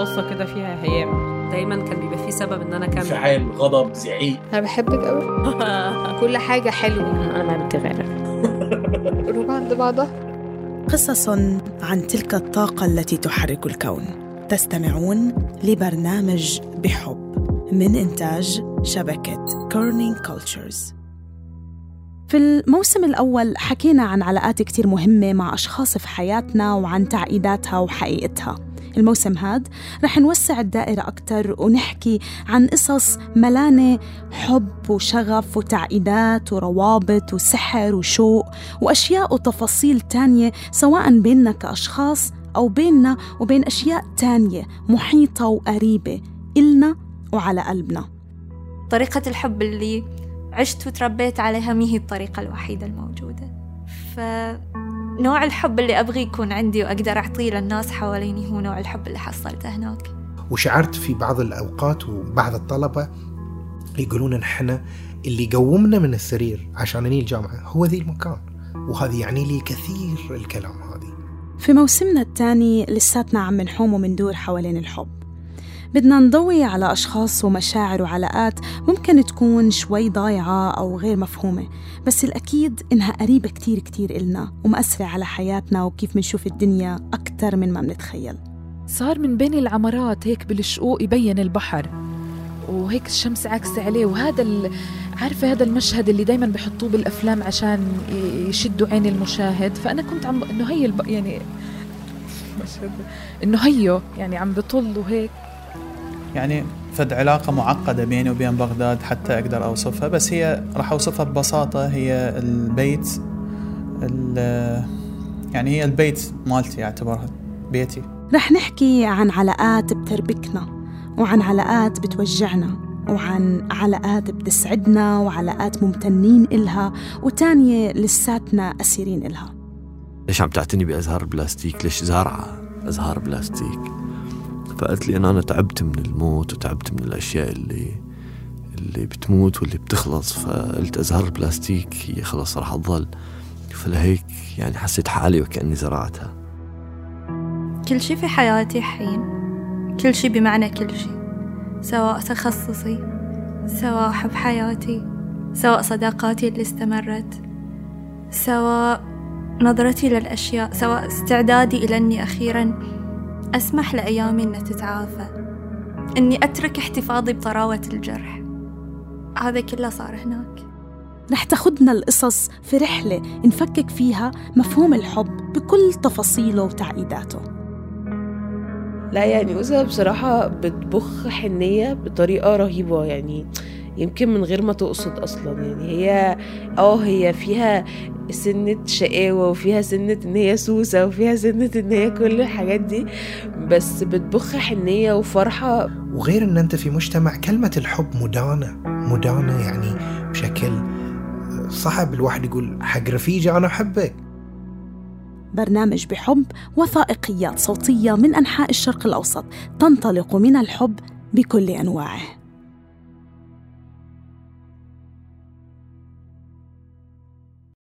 بصة كده فيها هيام. دايما كان بيبقى فيه سبب إن أنا أكمل. انفعال غضب زعيق. أنا بحبك قوي كل حاجة حلوة. أنا ما بتغير قلوب عند بعضها. قصص عن تلك الطاقة التي تحرك الكون. تستمعون لبرنامج بحب من إنتاج شبكة Kerning Cultures في الموسم الأول حكينا عن علاقات كتير مهمة مع أشخاص في حياتنا وعن تعقيداتها وحقيقتها. الموسم هاد. رح نوسع الدائرة أكتر ونحكي عن قصص ملانة حب وشغف وتعقيدات وروابط وسحر وشوق وأشياء وتفاصيل تانية سواء بيننا كأشخاص أو بيننا وبين أشياء تانية محيطة وقريبة إلنا وعلى قلبنا. طريقة الحب اللي عشت وتربيت عليها مي هي الطريقة الوحيدة الموجودة. فنوع الحب اللي أبغي يكون عندي وأقدر أعطيه للناس حواليني هو نوع الحب اللي حصلته هناك. وشعرت في بعض الأوقات وبعض الطلبة يقولون نحن اللي قومنا من السرير عشان نجي الجامعة هو ذي المكان. وهذا يعني لي كثير الكلام هذه. في موسمنا الثاني لساتنا عم نحوم ومندور حوالين الحب. بدنا نضوي على أشخاص ومشاعر وعلاقات ممكن تكون شوي ضايعة أو غير مفهومة بس الأكيد إنها قريبة كتير كتير إلنا ومأثرة على حياتنا وكيف منشوف الدنيا أكتر من ما منتخيل صار من بين العمرات هيك بالشقوق يبين البحر وهيك الشمس عكسة عليه وهذا ال... عارفة هذا المشهد اللي دايما بحطوه بالأفلام عشان يشدوا عين المشاهد فأنا كنت عم إنه هي الب... يعني مشهد إنه هيو يعني عم بطل وهيك. يعني فد علاقة معقدة بيني وبين بغداد حتى أقدر أوصفها. بس هي راح أوصفها ببساطة هي البيت يعني هي البيت مالتي أعتبرها بيتي. رح نحكي عن علاقات بتربكنا وعن علاقات بتوجعنا وعن علاقات بتسعدنا وعلاقات ممتنين إلها وتانية لساتنا أسيرين إلها. ليش عم تعتني بأزهار بلاستيك؟ ليش زارعة أزهار بلاستيك؟ فقالت لي أن أنا تعبت من الموت وتعبت من الأشياء اللي اللي بتموت واللي بتخلص فقلت أزهار البلاستيك هي خلص راح تظل. فلهيك يعني حسيت حالي وكأني زرعتها. كل شي في حياتي حين كل شي بمعنى كل شي سواء تخصصي سواء حب حياتي سواء صداقاتي اللي استمرت سواء نظرتي للأشياء سواء استعدادي إلى أني أخيرا. أسمح لأيامي أنها تتعافى. أني أترك احتفاظي بطراوة الجرح. هذا كله صار هناك. رح تاخدنا القصص في رحلة نفكك فيها مفهوم الحب بكل تفاصيله وتعقيداته. لا يعني أسرة بصراحة بتبخ حنية بطريقة رهيبة يعني. يمكن من غير ما تقصد أصلا. يعني هي آه هي فيها سنة شقاوة وفيها سنة إن هي سوسة وفيها سنة إن هي كل الحاجات دي بس بتبخ حنية وفرحة. وغير إن أنت في مجتمع كلمة الحب مدانة مدانة يعني بشكل صعب الواحد يقول حق رفيجي أنا أحبك. برنامج بحب وثائقيات صوتية من أنحاء الشرق الأوسط تنطلق من الحب بكل أنواعه.